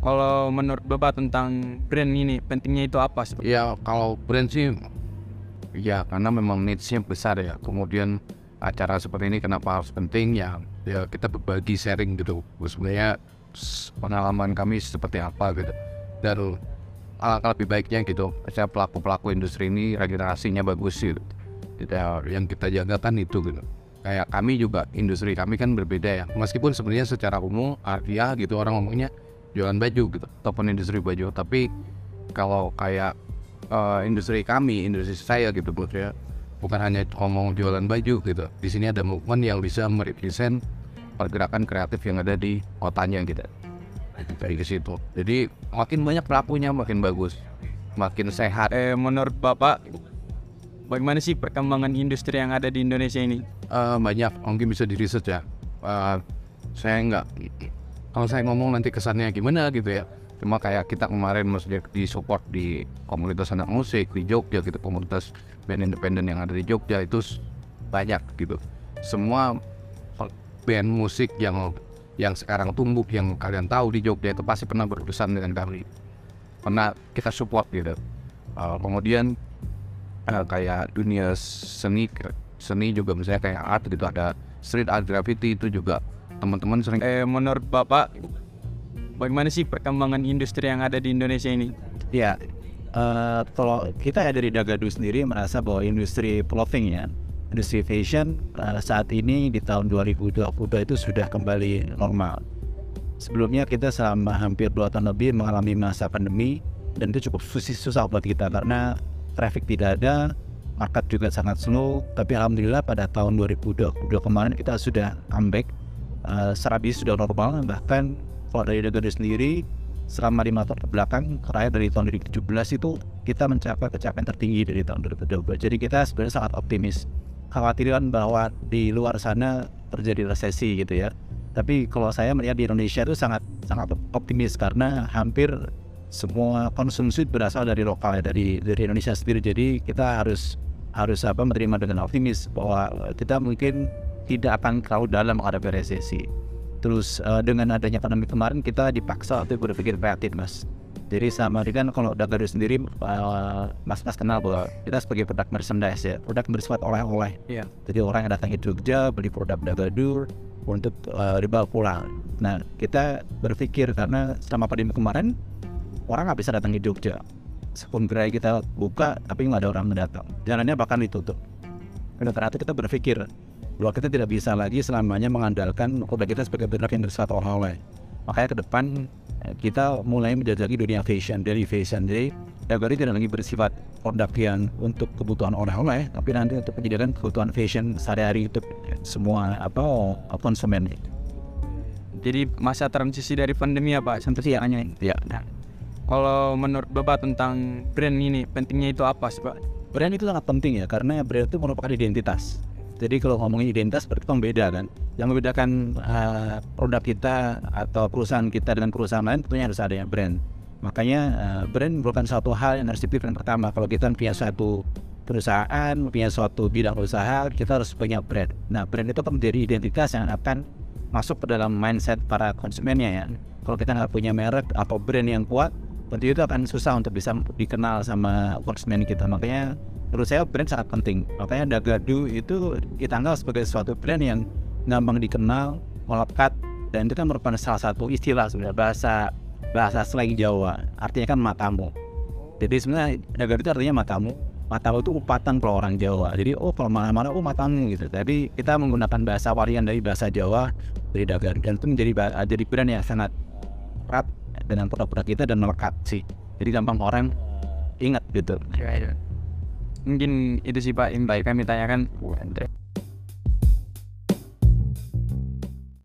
Kalau menurut Bapak tentang brand ini pentingnya itu apa sih? Ya kalau brand sih ya karena memang needs-nya besar ya. Kemudian acara seperti ini kenapa harus penting ya ya kita berbagi sharing gitu. Sebenarnya pengalaman kami seperti apa gitu. Dan alangkah lebih baiknya gitu. Saya pelaku-pelaku industri ini regenerasinya bagus gitu. Ya, yang kita jaga kan itu gitu. Kayak kami juga industri kami kan berbeda ya. Meskipun sebenarnya secara umum artiah gitu orang ngomongnya jualan baju gitu ataupun industri baju. Tapi kalau kayak eh, industri kami industri saya gitu bos ya bukan hanya ngomong jualan baju gitu. Di sini ada movement yang bisa merepresent pergerakan kreatif yang ada di kotanya gitu. Dari ke situ. Jadi makin banyak pelakunya makin bagus makin sehat. Eh, menurut Bapak bagaimana sih perkembangan industri yang ada di Indonesia ini? Eh, banyak. Mungkin bisa di research ya. Eh, saya nggak kalau saya ngomong nanti kesannya gimana gitu ya. Cuma kayak kita kemarin maksudnya di support di komunitas anak musik di Jogja gitu komunitas band independen yang ada di Jogja itu banyak gitu. Semua band musik yang yang sekarang tumbuh yang kalian tahu di Jogja itu pasti pernah berurusan dengan kami. Pernah kita support gitu. Eh, kemudian eh, kayak dunia seni seni juga misalnya kayak art gitu ada street art graffiti itu juga teman-teman sering Eh, menurut Bapak bagaimana sih perkembangan industri yang ada di Indonesia ini? Ya, eh, kalau kita ya dari Dagadu sendiri merasa bahwa industri clothing ya, industri fashion eh, saat ini di tahun 2022 itu sudah kembali normal. Sebelumnya kita selama hampir 2 tahun lebih mengalami masa pandemi dan itu cukup susah, susah buat kita karena traffic tidak ada, market juga sangat slow. Tapi alhamdulillah pada tahun 2022 kemarin kita sudah comeback, eh, secara bisnis sudah normal. Bahkan kalau dari Dagadu sendiri selama lima tahun ke belakang, terakhir dari tahun 2017 itu kita mencapai pencapaian tertinggi dari tahun 2022. Jadi kita sebenarnya sangat optimis. Khawatiran bahwa di luar sana terjadi resesi gitu ya. Tapi kalau saya melihat di Indonesia itu sangat sangat optimis karena hampir semua konsumsi berasal dari lokal ya, dari dari Indonesia sendiri. Jadi kita harus harus apa menerima dengan optimis bahwa kita mungkin tidak akan terlalu dalam menghadapi resesi. Terus eh, dengan adanya pandemi kemarin kita dipaksa untuk berpikir kreatif mas. Jadi sama dengan kalau Dagadu sendiri eh, mas-mas kenal bahwa kita sebagai produk merchandise ya, produk bersifat oleh-oleh. Iya. Jadi orang yang datang ke Jogja beli produk Dagadu untuk eh, dibawa pulang. Nah kita berpikir karena selama pandemi kemarin orang nggak bisa datang ke Jogja. Sepun gerai kita buka tapi nggak ada orang yang datang. Jalannya bahkan ditutup. Dan ternyata kita berpikir bahwa kita tidak bisa lagi selamanya mengandalkan produk kita sebagai produk yang bersifat oleh-oleh. Makanya ke depan eh, kita mulai menjajaki dunia fashion, dari fashion. Jadi Dagari tidak lagi bersifat produk yang untuk kebutuhan oleh-oleh, tapi nanti untuk menyediakan kebutuhan fashion sehari-hari untuk semua apa konsumen. Jadi masa transisi dari pandemi ya Pak? Sampai sih hanya ya. Nah, Kalau menurut Bapak tentang brand ini pentingnya itu apa sih Pak? brand itu sangat penting ya karena brand itu merupakan identitas. Jadi kalau ngomongin identitas berarti pembeda kan. Yang membedakan eh, produk kita atau perusahaan kita dengan perusahaan lain tentunya harus adanya brand. Makanya eh, brand merupakan satu hal yang harus dipikirkan pertama. Kalau kita punya suatu perusahaan, punya suatu bidang usaha, kita harus punya brand. Nah, brand itu menjadi identitas yang akan masuk ke dalam mindset para konsumennya ya. Kalau kita nggak punya merek atau brand yang kuat, tentu itu akan susah untuk bisa dikenal sama konsumen kita. Makanya menurut saya brand sangat penting. Makanya Dagadu itu kita anggap sebagai suatu brand yang gampang dikenal, melekat, dan itu kan merupakan salah satu istilah sebenarnya bahasa bahasa slang Jawa. Artinya kan matamu. Jadi sebenarnya Dagadu itu artinya matamu. Matamu itu upatan kalau orang Jawa. Jadi oh kalau mana-mana oh matamu gitu. Jadi kita menggunakan bahasa varian dari bahasa Jawa dari Dagadu dan itu menjadi jadi brand yang sangat erat dengan produk-produk kita dan melekat sih. Jadi gampang orang ingat gitu. Mungkin itu sih Pak yang baik kami tanyakan.